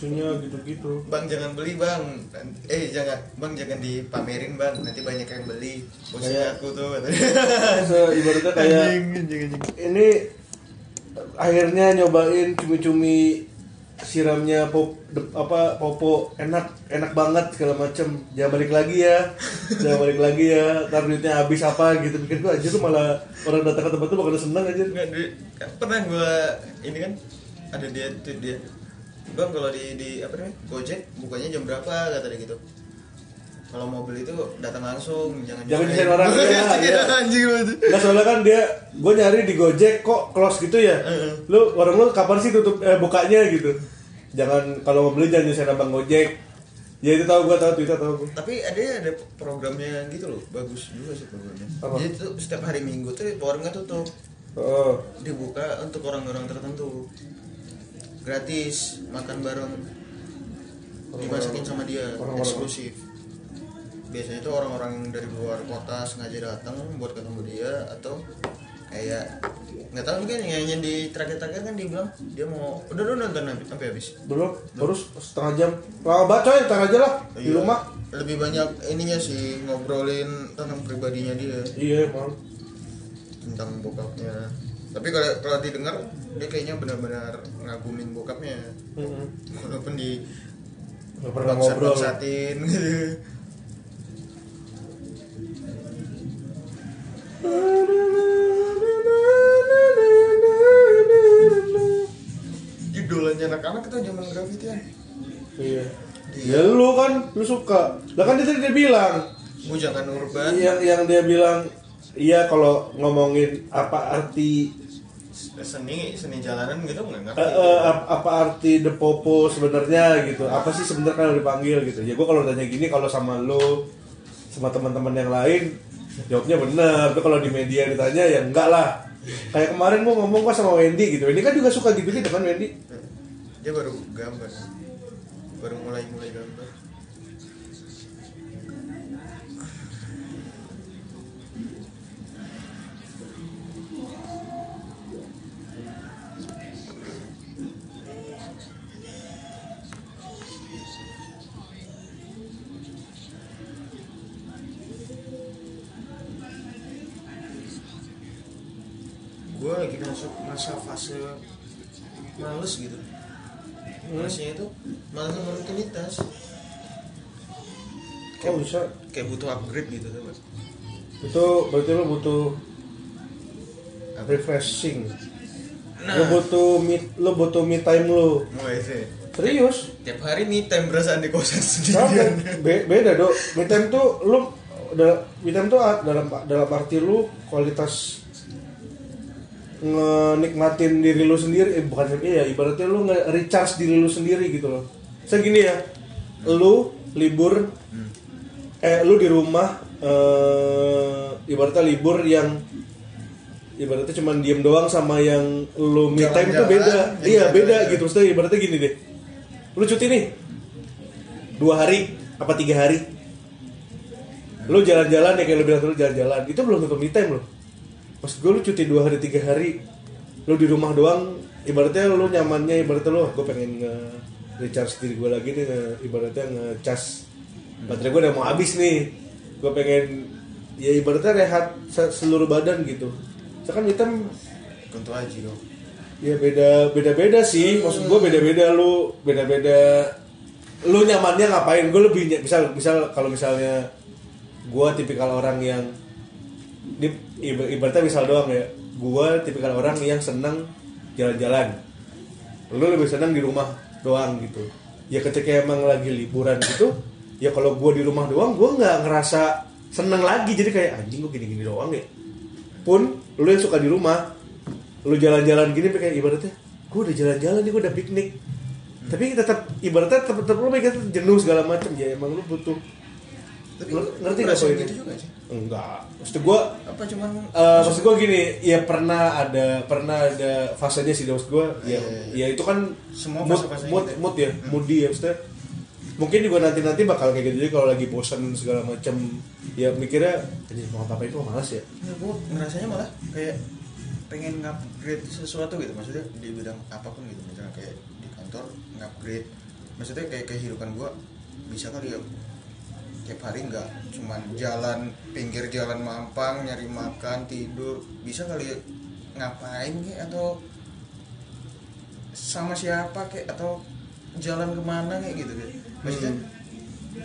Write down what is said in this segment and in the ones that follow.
susunya gitu-gitu. Bang jangan beli bang. Eh jangan Bang jangan dipamerin bang. Nanti banyak yang beli. Kayak- aku tuh. Se- ibaratnya kayak Anjing, anjing, anjing. ini akhirnya nyobain cumi-cumi siramnya pop de- apa popo. Enak enak banget segala macem. Jangan balik lagi ya. Jangan balik lagi ya. Ntar duitnya habis apa gitu. Pikir gua aja tuh malah orang datang ke tempat tuh bakal seneng aja Nggak, di- kan pernah gue ini kan ada dia tweet dia bang kalau di di apa namanya gojek bukanya jam berapa kata dia gitu kalau mau beli itu datang langsung jangan Jangan nyusahin orang, ya, ya. anjing. Nggak soalnya kan dia gue nyari di Gojek kok close gitu ya. Heeh. Lu warung lu kapan sih tutup eh, bukanya gitu. Jangan kalau mau beli jangan nyusahin abang Gojek. Ya itu tahu gue tahu Twitter tahu gue. tapi ada ada programnya gitu loh bagus juga sih programnya Apa? jadi tuh setiap hari minggu tuh warungnya tutup Oh. dibuka untuk orang-orang tertentu gratis makan bareng dimasakin sama dia Orang-orang. eksklusif biasanya tuh orang-orang yang dari luar kota sengaja datang buat ketemu dia atau kayak nggak tahu mungkin yang di terakhir-terakhir kan dia bilang dia mau udah udah nonton sampai habis Belum, terus setengah jam. Lama banget coy, ntar aja lah di Iya. rumah. lebih banyak ininya sih ngobrolin tentang pribadinya dia Iya, emang. tentang bokapnya tapi kalau kalau didengar dia kayaknya benar-benar ngagumin bokapnya Heeh. walaupun di Nggak pernah ngobrol. gitu idolanya anak-anak itu zaman graffiti kan Iya. Ya lu kan, lu suka. Lah kan dia tadi dia bilang, mau jangan urban yang yang dia bilang iya kalau ngomongin apa arti seni seni jalanan gitu nggak ngerti. Eh, eh, ap- apa arti the popo sebenarnya gitu. Apa sih sebenarnya kalau dipanggil gitu? Ya gue kalau tanya gini kalau sama lo sama teman-teman yang lain jawabnya benar. Tapi kalau di media ditanya ya enggak lah. Kayak kemarin gue ngomong kok sama Wendy gitu. Wendy kan juga suka gitu gitu kan Wendy? Dia baru gambar. Baru mulai mulai gambar bisa kayak butuh upgrade gitu tuh mas. Itu berarti lo butuh refreshing. Nah. Lo butuh me, lo butuh me time lo sih serius? Tiap hari nih time berasaan di kosan sendirian. Be- beda dok. Me time tuh lu da- me time tuh dalam dalam arti lu kualitas ngenikmatin diri lu sendiri eh bukan iya ibaratnya lu nge-recharge diri lu sendiri gitu loh. Saya gini ya. Lu libur eh lu di rumah eh ibaratnya libur yang ibaratnya cuman diem doang sama yang lu me time tuh Jalan-jalan, beda. yang Iya, jalan-jalan. beda gitu. Maksudnya ibaratnya gini deh. Lu cuti nih dua hari apa tiga hari lu jalan-jalan ya kayak lu bilang dulu jalan-jalan itu belum tentu me time loh maksud gue lu cuti dua hari tiga hari lu di rumah doang ibaratnya lu nyamannya ibaratnya lu gue pengen nge recharge diri gue lagi nih nge, ibaratnya nge-cas baterai gue udah mau habis nih gue pengen ya ibaratnya rehat se- seluruh badan gitu me time untuk aji dong Ya beda beda beda sih. Maksud gue beda beda lu beda beda. Lu nyamannya ngapain? Gue lebih misal misal kalau misalnya gue tipikal orang yang ini iba- ibaratnya misal doang ya. Gue tipikal orang yang seneng jalan-jalan. Lu lebih seneng di rumah doang gitu. Ya ketika emang lagi liburan gitu, ya kalau gue di rumah doang, gue nggak ngerasa seneng lagi. Jadi kayak anjing gue gini-gini doang ya. Pun lu yang suka di rumah, lu jalan-jalan gini kayak ibaratnya gue udah jalan-jalan nih gue udah piknik tapi tetap ibaratnya tetap, tetap lu mikir jenuh segala macam ya emang lu butuh tapi Lu ngerti nggak ngerasain poinnya? gitu juga sih enggak maksud gue apa cuman Eh, maksud gue gini, ya pernah ada pernah ada fasenya sih maksud gue, ya, Iya, iya, ya itu kan Semua mood, mood, gitu ya. mood ya, moody ya maksudnya. Mungkin juga nanti nanti bakal kayak gitu jadi kalau lagi bosan segala macam, ya mikirnya, jadi mau apa itu malas ya. ya, gue ngerasanya malah kayak pengen ngupgrade sesuatu gitu. Maksudnya di bidang apa pun gitu. Misalnya kayak di kantor ngupgrade. Maksudnya kayak kehidupan gue bisa kali ya. Tiap hari nggak cuman jalan pinggir jalan mampang nyari makan tidur. Bisa kali ya. Ngapain kayak? Atau sama siapa kayak? Atau jalan ke mana kayak gitu kayak maksudnya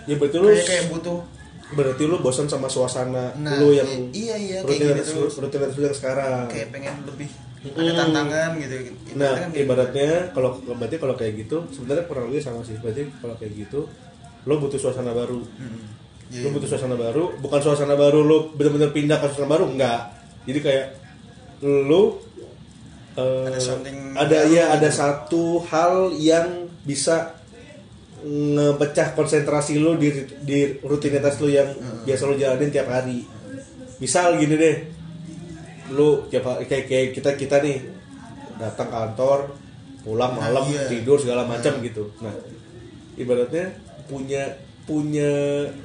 ya berarti lu kayak kayak butuh berarti lu bosan sama suasana Nah, lu yang iya, iya, rutinitas gitu. lu- rutinitas lu yang sekarang kayak pengen lebih ada Mm. tantangan gitu nah Ibaratnya kan kayak ibaratnya kalau berarti kalau kayak gitu sebenarnya kurang lebih sama sih berarti kalau kayak gitu lo butuh suasana baru gitu. Mm. Iya, lo iya. butuh suasana baru bukan suasana baru lo bener-bener pindah ke suasana baru enggak jadi kayak lo eh, Ada something ada ya gitu. ada satu hal yang bisa ngepecah konsentrasi lo di di rutinitas lo yang biasa lo jalanin tiap hari. Misal gini deh lu tiap hari kayak, kayak kita kita nih datang kantor pulang Nah, malam iya. tidur segala macam gitu. Nah ibaratnya punya punya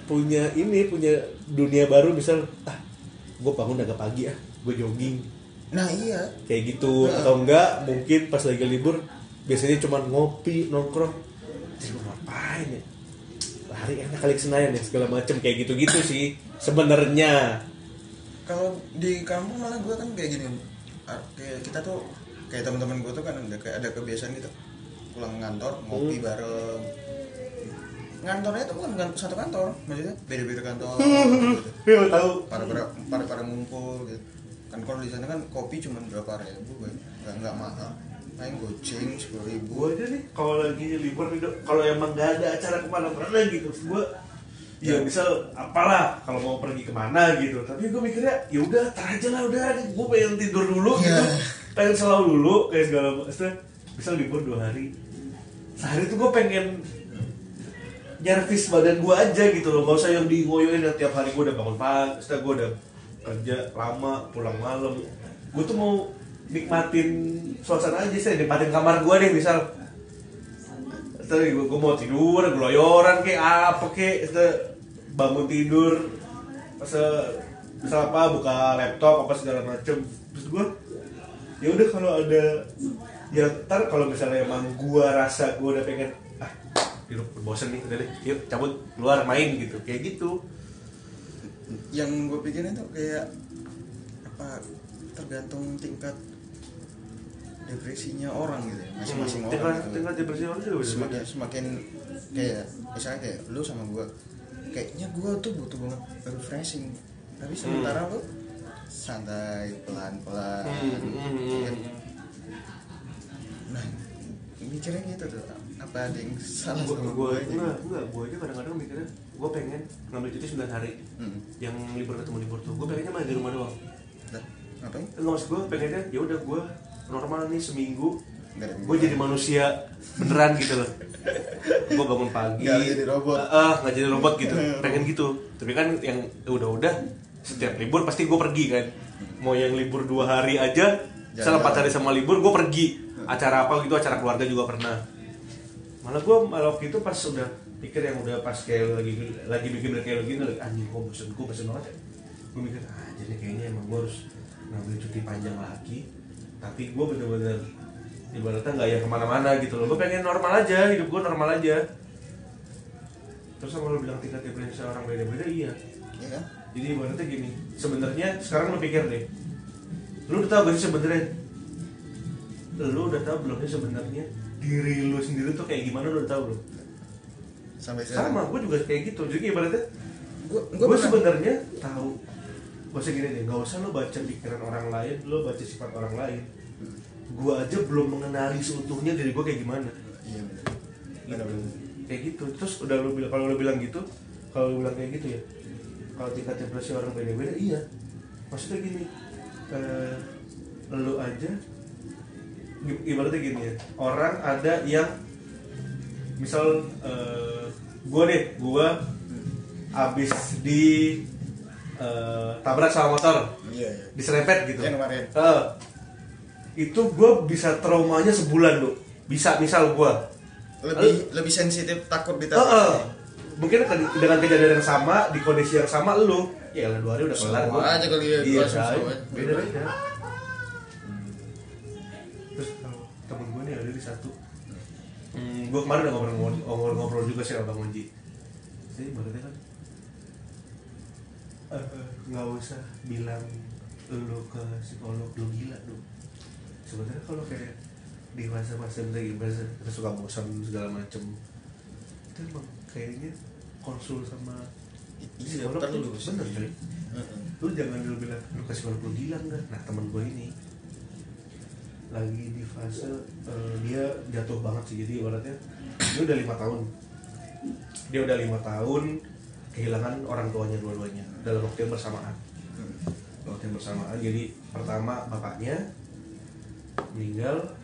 punya ini punya dunia baru misal ah gue bangun agak pagi ah gue jogging. Nah iya. Kayak gitu. Atau enggak mungkin pas lagi libur biasanya cuma ngopi nongkrong. Terus gua ngapain ya? Hari enak kali Senayan ya segala macam kayak gitu gitu sih sebenarnya. Kalau di kampung malah gue kan kayak gini kayak kita tuh kayak teman-teman gue tuh kan ada kayak ada kebiasaan gitu. Pulang kantor ngopi bareng. Ngantornya tuh bukan kan- satu kantor maksudnya beda-beda kantor gitu. ya tahu. Para para para para ngumpul gitu. Kan kalau di sana kan kopi cuma berapa ribu kan nggak nggak mahal paling goceng sepuluh ribu gue aja nih kalau lagi libur nih Dok, kalau emang gak ada acara ke mana-mana gitu gue ya misal apalah kalau mau pergi ke mana gitu. Tapi gue mikirnya ya udah tar aja lah udah gue pengen tidur dulu Iya. gitu. Pengen selalu dulu kayak segala maksudnya misal libur dua hari. Sehari tuh gue pengen nyervis badan gue aja gitu loh. Gak usah yang di ngoyoin yang tiap hari gue udah bangun pagi setelah gue udah kerja lama pulang malam. Gue tuh mau nikmatin suasana aja saya nikmatin kamar gue nih misal. Setelah gue, gue mau tidur geloyoran kayak apa kayak bangun tidur pas misal apa buka laptop apa segala macem. Terus gue ya udah kalau ada ya ntar kalau misalnya emang gue rasa gue udah pengen ah hidup bosen nih udah deh yuk cabut keluar main gitu. Kayak gitu. Yang gue pikirin tuh kayak apa tergantung tingkat depresinya orang gitu ya, masing-masing tingkat orang gitu. tingkat depresi orang juga semakin semakin kayak misalnya kayak lu sama gua kayaknya gua tuh butuh banget refreshing. Tapi sementara lu santai pelan-pelan Hmm, Kan? nah mikirnya gitu tuh apa ada yang salah gue sama gue gua aja? enggak enggak gue aja kadang-kadang mikirnya gue pengen ngambil cuti 9 hari hmm. yang libur ketemu libur tuh. Gue pengennya main di rumah doang. Dah, ngapain? Enggak maksud gue pengennya ya udah gue normal nih seminggu gue jadi manusia beneran gitu loh. Gue bangun pagi. Nggak jadi robot. Ah, ah, nggak jadi robot gitu. Pengen gitu. Tapi kan yang udah-udah setiap libur pasti gue pergi kan. Mau yang libur dua hari aja misalnya empat hari sama libur gue pergi. Acara apa gitu acara keluarga juga pernah. Malah gue malah waktu itu pas udah pikir yang udah pas kayak lagi lagi bikin kayak begini lagi anjing kok bosen gue bosen banget ya? Gue mikir ah jadi kayaknya emang gue harus ngambil cuti panjang lagi tapi gue bener-bener ibaratnya nggak yang ke mana-mana gitu loh. Gue pengen normal aja hidup gue normal aja. Terus sama lo bilang tingkat depresi orang beda-beda iya. Ya kan? Jadi ibaratnya gini sebenarnya sekarang lo pikir deh lu udah tahu gak sih sebenarnya? Lu udah tahu belum sih sebenarnya diri lu sendiri tuh kayak gimana lu udah tahu belum? Sampai sekarang. Sama gue juga kayak gitu. Jadi ibaratnya gue sebenarnya tahu usah gini deh gak usah lo baca pikiran orang lain lo baca sifat orang lain. Gue aja belum mengenali seutuhnya diri gue kayak gimana. Iya kayak gitu. Terus udah lo bilang kalau lo bilang gitu kalau lo bilang kayak gitu ya kalau tingkat depresi orang beda-beda iya. Maksudnya gini eh, lo aja ibaratnya gini ya orang ada yang misal eh, gue deh gue abis di eh, tabrak sama motor. Iya iya. Diserempet gitu. Yang kemarin. Eh, itu gue bisa traumanya sebulan lo bisa misal gue lebih lebih sensitif takut Eh, ditabrak eh. mungkin ke- dengan kejadian yang sama di kondisi yang sama lu. Ya lah dua hari udah kelar gua. aja kali ya, iya beda beda. Terus kalau temen gue nih ada di satu. Hmm, gue kemarin udah ngobrol ngobrol, ngobrol juga sih sama bang Unji jadi ibaratnya kan? eh, nggak usah bilang lu ke psikolog lu gila lu sebenarnya kalau kayak di masa-masa lagi masa kita suka bosan segala macem itu emang kayaknya konsul sama Iya, psikolog sih. bener kan lu jangan dulu bilang lu ke psikolog lu gila enggak nah temen gue ini lagi di fase eh, dia jatuh banget sih. Jadi ibaratnya dia udah lima tahun. Dia udah lima tahun kehilangan orang tuanya dua-duanya dalam waktu yang bersamaan. Hmm. waktu yang bersamaan. Jadi pertama bapaknya meninggal.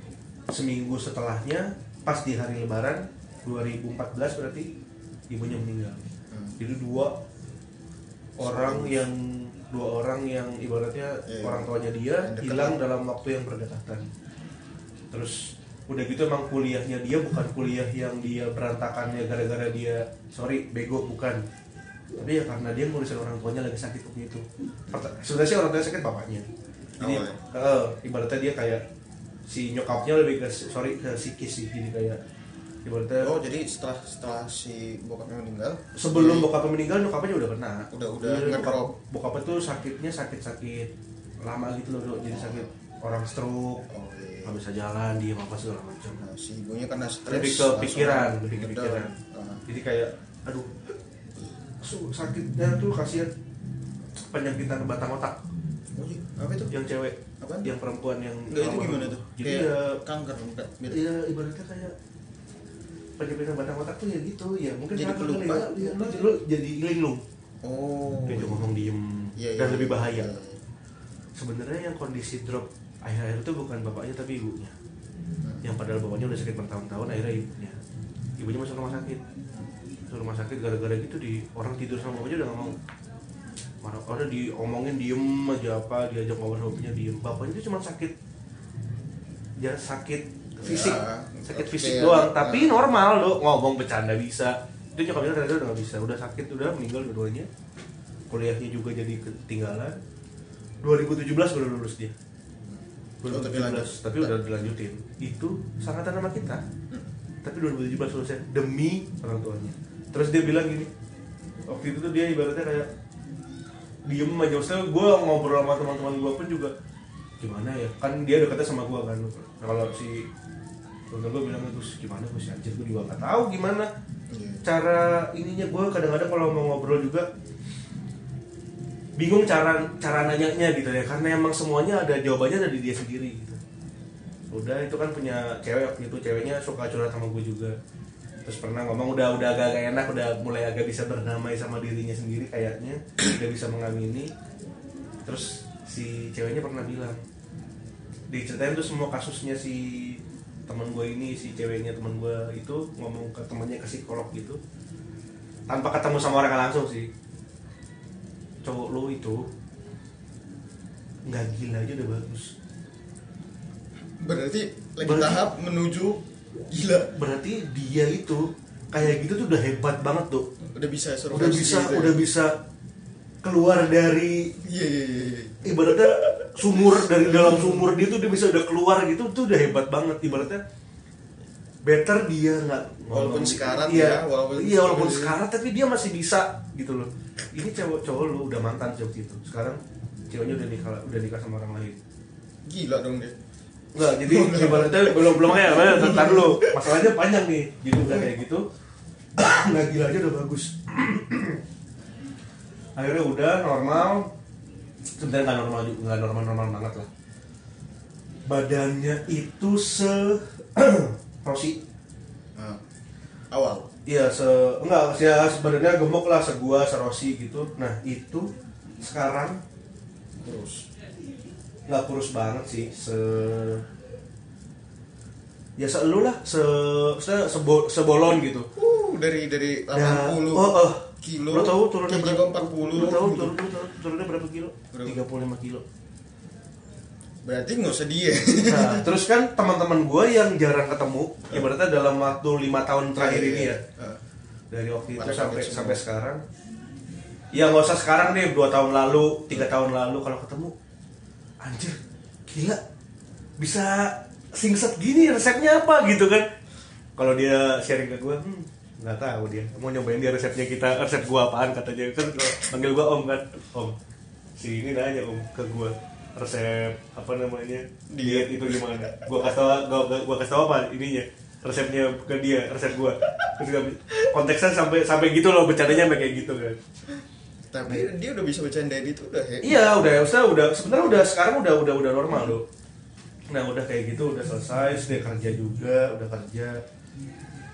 Seminggu setelahnya pas di hari lebaran 2014 berarti ibunya meninggal. Hmm. jadi dua orang yang dua orang yang ibaratnya Iya, orang tuanya dia hilang dalam waktu yang berdekatan. Terus udah gitu emang kuliahnya dia bukan kuliah yang dia berantakan ya gara-gara dia sorry bego bukan tapi ya karena dia ngurusin orang tuanya lagi sakit waktu itu. Sebenarnya sih orang tuanya sakit bapaknya. Jadi Oh, iya. eh, ibaratnya dia kayak si nyokapnya lebih ke sorry ke psikis sih. Jadi kayak ibaratnya Oh jadi setelah setelah si bokapnya meninggal sebelum bokapnya meninggal nyokapnya udah kena. Udah- udah Jadi bokap, bokapnya tuh sakitnya sakit sakit lama gitu loh Dok. jadi sakit orang stroke Oh iya. bisa jalan dia apa segala macam. Nah, si ibunya karena stres lebih ke pikiran lebih ke pikiran. Ah. jadi kayak aduh sakitnya tuh kasihan penyakitan batang otak Oh, iya. apa itu? yang cewek Apaan? yang perempuan yang Enggak itu gimana tuh? jadi Kayak ya kanker. Iya ibaratnya kayak penyakitan batang otak tuh ya gitu ya mungkin Jadi kanker ya, ya lu, lu jadi linglung Oh. dia cuma ngomong diem Iya, iya, dan lebih iya. bahaya Iya, iya. sebenarnya yang kondisi drop akhir-akhir itu bukan bapaknya tapi ibunya Hmm. yang padahal bapaknya udah sakit bertahun-tahun akhirnya ibunya ibunya masuk rumah sakit masuk rumah sakit gara-gara gitu di orang tidur sama bapaknya udah gak mau. Marah diomongin diem aja apa diajak ngobrol sama bapaknya diem. Bapaknya itu cuma sakit. Ya sakit fisik. Ya, sakit fisik ya. doang tapi normal lo ngomong bercanda bisa. Itu nyokapnya ternyata udah gak bisa. Udah sakit udah meninggal dua-duanya kuliahnya juga jadi ketinggalan. 2017 baru lulus dia. Oh, tapi 2017 lanjut. tapi udah dilanjutin. Itu sangat nama kita. Tapi 2017 lulusnya demi orang tuanya terus dia bilang gini waktu itu tuh dia ibaratnya kayak diem aja. Maksudnya gue ngobrol sama teman-teman gue pun juga gimana ya? Kan dia dekatnya sama gue kan. Nah, kalau si temen gue bilang terus gimana gue si anjir? Gue juga nggak tahu gimana Iya. cara ininya. Gue kadang-kadang kalau mau ngobrol juga bingung cara cara nanyanya gitu ya. Karena emang semuanya ada jawabannya dari dia sendiri gitu. Udah itu kan punya cewek waktu itu ceweknya suka curhat sama gue juga terus pernah ngomong udah udah agak, agak enak udah mulai agak bisa berdamai sama dirinya sendiri kayaknya udah bisa mengamini. Terus si ceweknya pernah bilang diceritain tuh semua kasusnya si teman gue ini si ceweknya teman gue itu ngomong ke temannya ke psikolog gitu. Tanpa ketemu sama orang langsung sih. Cowok lo itu nggak gila aja udah bagus. Berarti lagi Berarti- tahap menuju gila. berarti dia itu kayak gitu tuh udah hebat banget tuh Udah bisa survive udah bisa tuh ya? udah bisa keluar dari Iya iya iya. iya. ibaratnya sumur dari dalam sumur dia tuh dia bisa udah keluar gitu tuh udah hebat banget ibaratnya better dia nggak Walaupun ngomong- sekarat iya, ya, walaupun- iya walaupun sekarat tapi dia masih bisa gitu loh ini cowok cowok lu udah mantan cowok itu sekarang ceweknya udah nikah udah nikah sama orang lain Gila dong dia. Enggak, jadi ibaratnya belum belum kayak apa tentang dulu. Masalahnya panjang nih. Jadi udah kayak gitu. Nggak gila aja udah bagus. Akhirnya udah normal. Sebenarnya nggak normal juga, nggak normal normal banget lah. Badannya itu se Rosi. Nah, awal. Iya, se enggak, ya sebenarnya gemuk lah segua serosi gitu. Nah, itu sekarang Terus. Nggak kurus banget sih se ya selu lah se se sebo- sebolon gitu Uh, dari dari 80 Nah, oh, oh. kilo. lo tahu turunnya berapa 40. lo tahu turun, turun, turunnya berapa kilo Berapa? 35 kilo Berarti nggak usah dia. nah terus kan teman-teman gue yang jarang ketemu ibaratnya dalam waktu lima tahun terakhir ini ya Ah. dari waktu itu Pada sampai sampai sekarang ya nggak usah sekarang deh dua tahun lalu tiga tahun lalu kalau ketemu anjir gila. Bisa singset gini resepnya apa gitu kan? Kalau dia sharing ke gue hmm, nggak tahu dia. Mau nyobain dia resepnya kita resep gua apaan katanya. Kan panggil gua om kan. Om si ini nanya om ke gua resep apa namanya? Diet itu gimana? Gua kasih tau gua, gua, gua kasih tau apa ininya resepnya ke dia resep gua. Terus konteksnya sampai sampai gitu loh bercandanya sampai kayak gitu kan tapi dia udah bisa bercanda itu udah ya Iya udah, udah udah sebenarnya udah sekarang udah udah udah normal loh. Nah udah kayak gitu udah selesai, dia kerja juga, udah kerja.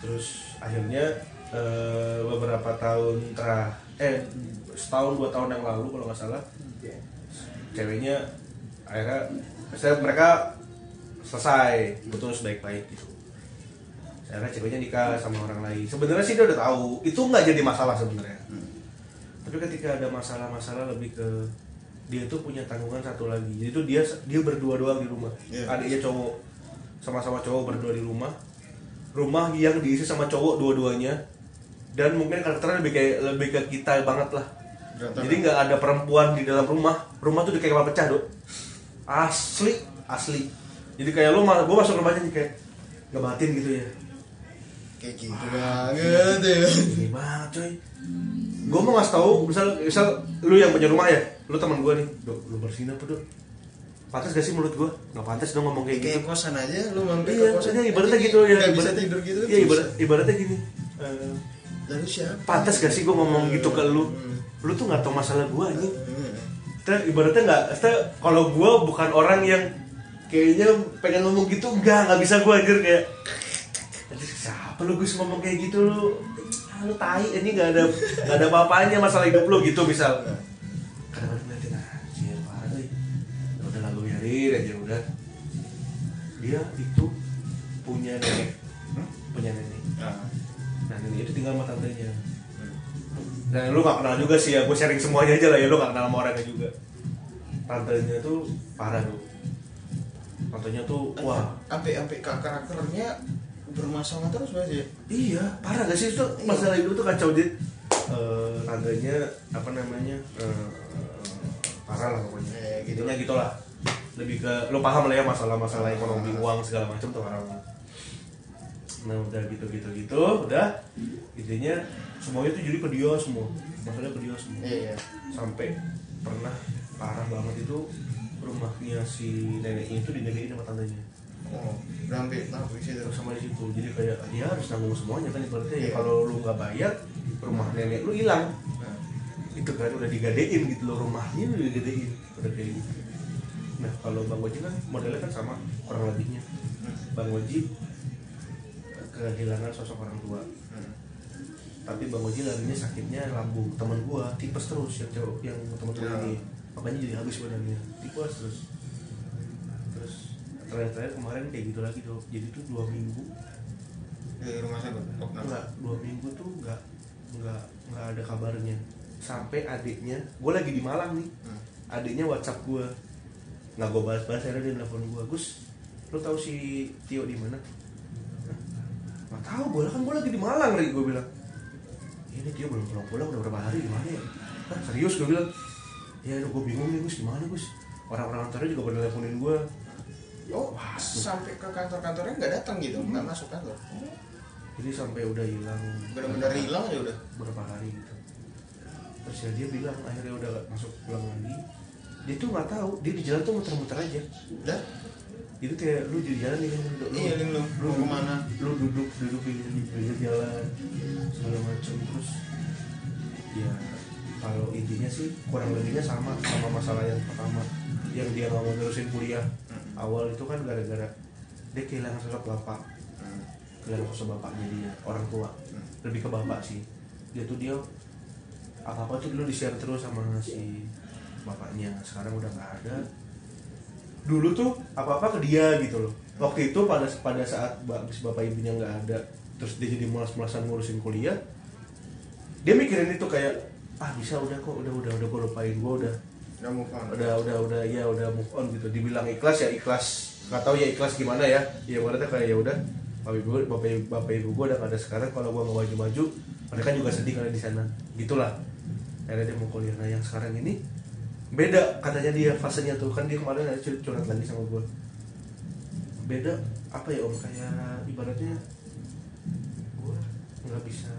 Terus akhirnya eh, beberapa tahun terakhir, eh setahun dua tahun yang lalu kalau nggak salah, ceweknya akhirnya, saya mereka selesai putus baik-baik gitu. Akhirnya ceweknya nikah sama orang lain. Sebenarnya sih dia udah tahu, itu nggak jadi masalah sebenarnya tapi ketika ada masalah-masalah lebih ke dia tuh punya tanggungan satu lagi. Jadi tuh dia dia berdua doang di rumah. Iya. adiknya cowok sama-sama cowok berdua di rumah. Rumah yang diisi sama cowok dua-duanya. Dan mungkin karakternya lebih kayak lebih ke kita banget lah. Jadi nggak ada perempuan di dalam rumah. Rumah tuh kayak kapal pecah dok. Asli asli. Jadi kayak lo malah gue masuk rumahnya nih kayak ngebatin gitu ya. Kayak gitu banget ya. Ini banget coy gue mau ngasih tahu misal misal lu yang punya rumah ya lu teman gue nih. Dok lu bersihin apa dok? Pantas gak sih menurut gue nggak pantas dong ngomong kayak gitu. kayak kosan aja lu mampir iya ke kosan. iya, ibaratnya gitu ya nggak bisa tidur gitu iya ibarat, ibaratnya gini. Eh, lalu siapa? Pantas gak sih gue ngomong gitu ke lu? Hmm. lu tuh nggak tahu masalah gue aja Hmm. kita ibaratnya nggak kita kalau gue bukan orang yang kayaknya pengen ngomong gitu enggak nggak bisa gue anjir kayak siapa lu gus ngomong kayak gitu lu ah, lu tai. Ini nggak ada nggak ada apa-apanya masalah hidup lu gitu misal. Kadang-kadang ngeliatin anjir parah nih. Ya udah lalu biarin aja udah. Dia itu punya nenek. Punya nenek. Ah. nah nenek itu tinggal sama tantenya. Nah lu gak kenal juga sih ya, gue sharing semuanya aja lah ya, lu gak kenal sama orangnya juga. Tantenya tuh parah tuh. Tantenya tuh, wah. Sampai sampai ka- karakternya bermasalah terus berarti ya? Iya, parah gak sih? Itu masalah hidup tuh kacau. Jadi eh, Tantenya, apa namanya, eh, parah lah pokoknya. Eh, gitu. Intinya gitu lah Lebih ke, lu paham lah ya masalah-masalah ekonomi, uang segala macam tuh parah banget Nah udah gitu-gitu gitu, udah. Intinya semuanya tuh jadi ke dia semua. Masalahnya ke dia semua. Iya iya. Sampai pernah parah banget itu rumahnya si neneknya itu dijagain sama tantenya oh sampai sampai situ sama di situ. Jadi kayak dia harus nanggung semuanya kan ibaratnya ya Iya. kalau lu nggak bayar rumah nenek lu hilang. Nah, itu kan udah digadein gitu loh rumahnya udah digadein udah kayak gitu. Nah kalau bang Oji kan modelnya kan sama kurang lebihnya bang Oji kehilangan sosok orang tua. Hmm. tapi bang Oji larinya sakitnya lambung teman gua tipes terus yang cowok yang teman gua Ya. ini. Makanya jadi habis badannya tipes terus terakhir-terakhir kemarin kayak gitu lagi tuh jadi tuh dua minggu. Di rumah kok enggak dua minggu tuh enggak enggak enggak ada kabarnya. Sampai adiknya gua lagi di Malang nih. Hmm. adiknya WhatsApp gua. Nggak gua bahas-bahas akhirnya dia nelfon gua Gus lu tahu si Tio di mana? "Hah? nggak tahu gua kan gua lagi di Malang nih gua bilang. Ini Tio belum pulang-pulang udah berapa hari di mana ya? Hah, serius? gua bilang. Ya gua bingung nih Gus gimana Gus? Orang-orang kantornya juga pada nelfonin gua oh sampai ke kantor-kantornya nggak datang gitu nggak masuk kantor. Jadi sampai udah hilang. Benar-benar hilang aja udah? Berapa hari gitu. Terus ya dia bilang akhirnya udah gak masuk pulang lagi. Dia tuh nggak tahu dia di jalan tuh muter-muter aja. Udah itu kayak lu di jalan nih lu, Iya, lu. Mau duduk- ke mana? lu duduk duduk di di pinggir jalan segala macam terus ya kalau intinya sih kurang lebihnya sama sama masalah yang pertama yang dia nggak mau terusin kuliah. Hmm. Awal itu kan gara-gara dia kehilangan sosok bapak Hmm. kehilangan sosok bapaknya dia orang tua Hmm. lebih ke bapak sih dia tuh dia apa apa tuh dulu di share terus sama si bapaknya sekarang udah nggak ada dulu tuh apa apa ke dia gitu loh waktu itu pada pada saat bapak ibunya nggak ada terus dia jadi malas-malasan ngurusin kuliah dia mikirin itu kayak ah bisa udah kok udah udah udah gue lupain gue udah udah move on. Udah udah udah ya udah move on gitu. Dibilang ikhlas ya ikhlas. Nggak tahu ya ikhlas gimana ya. Ya berarti kayak ya udah. Bapak ibu bapak ibu, bapak ibu gue udah gak ada sekarang. Kalau gue nggak maju maju mereka juga sedih kalau di sana. Gitulah. Akhirnya dia mau kuliah. Nah yang sekarang ini beda. Katanya dia fasenya tuh. Kan dia kemarin ada cur- curhat lagi sama gue beda apa ya om? Kayak ibaratnya nggak bisa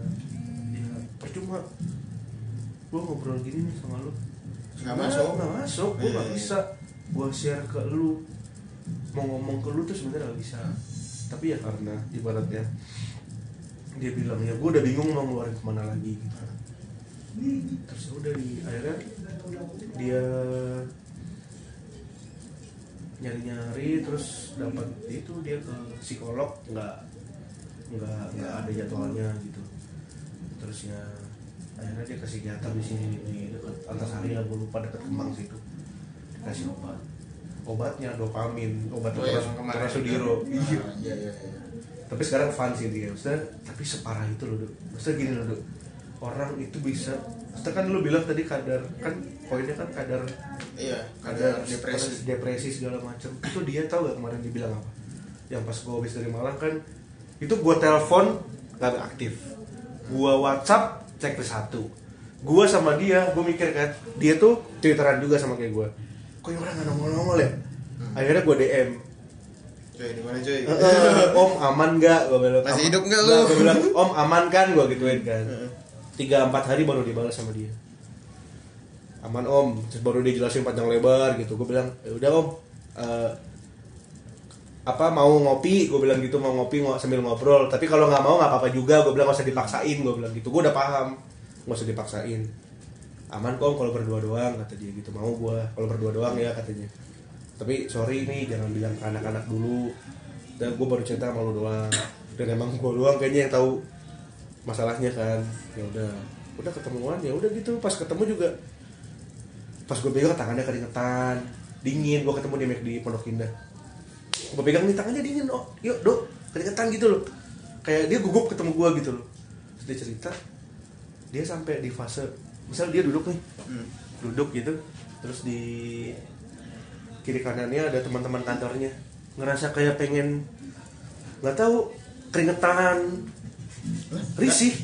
ya percuma. Gue ngobrol gini nih sama lu Nggak masuk. nggak masuk gue nggak Iya. bisa. gue share ke lu. Mau ngomong ke lu tuh sebenarnya nggak bisa. Tapi ya karena ibaratnya. dia bilang ya gue udah bingung mau ngeluarin ke mana lagi gitu. Terus ya udah di akhirnya dia nyari-nyari terus dapat itu dia ke psikolog nggak nggak nggak ada jadwalnya gitu. Terus ya akhirnya dia ke psikiater di sini di dekat Antasari lah gue lupa dekat Kemang situ. Dikasih obat. Obatnya dopamin obat Oh, terus kemarin terus Sudiro. Ah, iya iya iya. Tapi sekarang fun sih dia. Maksudnya tapi separah itu loh Dok. maksudnya gini loh Dok. orang itu bisa maksudnya kan lu bilang tadi kadar kan poinnya kan kadar iya kadar ada depresi. depresi segala macam. Itu dia tahu gak kemarin dia bilang apa? Yang pas gue habis dari Malang kan itu gue telepon gak aktif. Gue WhatsApp cek ke satu. Gue sama dia gue mikir kan dia tuh twitteran juga sama kayak gue kok ini orang gak nongol-nongol ya? Akhirnya gue DM cuy di mana cuy "Eh, eh, om aman nggak? Gue bilang Masih hidup nggak lu? Nggak, gue bilang om aman kan? Gue gituin kan. Tiga empat hari baru dibalas sama dia. Aman om. Terus baru dia jelasin panjang lebar gitu. Gue bilang ya udah om. Eh, apa mau ngopi gue bilang gitu mau ngopi ngo- sambil ngobrol. Tapi kalau nggak mau nggak apa-apa juga. Gue bilang nggak usah dipaksain gue bilang gitu. Gue udah paham nggak usah dipaksain. Aman kok kalau berdua doang kata dia gitu. Mau gue kalau berdua doang ya katanya. Tapi sorry nih jangan bilang ke anak-anak dulu. Dan gue baru cerita sama lu doang. Dan emang gue doang kayaknya yang tahu masalahnya kan. Ya udah udah ketemuan ya udah gitu. Pas ketemu juga pas gue pegang tangannya keringetan. Dingin gue ketemu di McD Pondok Indah gue pegang nih tangannya dingin oh yuk dok keringetan gitu loh. Kayak dia gugup ketemu gue gitu loh. Terus dia cerita dia sampai di fase misal dia duduk nih Hmm. duduk gitu terus di kiri kanannya ada teman-teman kantornya. Ngerasa kayak pengen nggak tahu keringetan risih.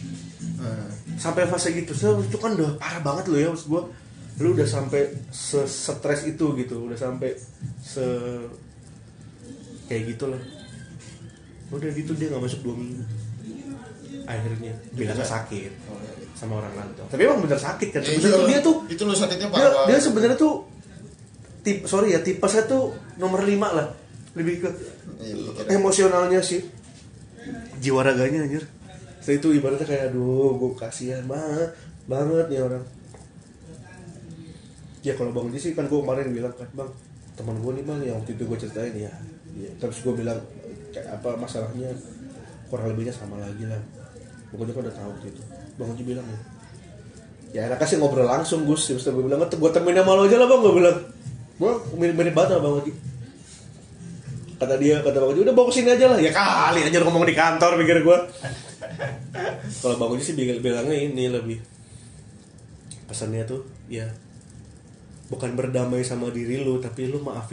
Sampai fase gitu. So, itu kan udah parah banget loh ya maksud gua. Lu udah sampai se stres itu gitu udah sampai se kayak gitu lah udah gitu dia nggak masuk dua minggu. Akhirnya bilangnya sakit sama orang kantor tapi emang bener sakit kan? Ya, sebenarnya tuh iya. dia tuh itu lu sakitnya dia, parah. dia sebenarnya tuh tip sorry ya tipesnya tuh nomor 5 lah. Lebih ke Iya, emosionalnya sih. Jiwa raganya anjir. Setelah itu ibaratnya kayak aduh gue kasihan banget banget nih orang. Ya kalau bang sih kan gue kemarin bilang kan bang teman gue nih bang yang waktu itu gue ceritain ya, ya. terus gue bilang apa masalahnya? Kurang lebihnya sama lagi lah. Pokoknya kan udah tahu waktu itu. Bang Ji bilang ya ya enak sih ngobrol langsung Gus. Terus gue bilang gue temenin sama lo aja lah bang gue bilang. Gue mirip-mirip banget sama bang Oji kata dia kata bang Oji udah bawa ke sini aja lah. Ya kali aja ngomong di kantor pikir gue kalau bang Oji sih bilang- bilangnya ini lebih pesannya tuh ya bukan berdamai sama diri lu tapi lu maafin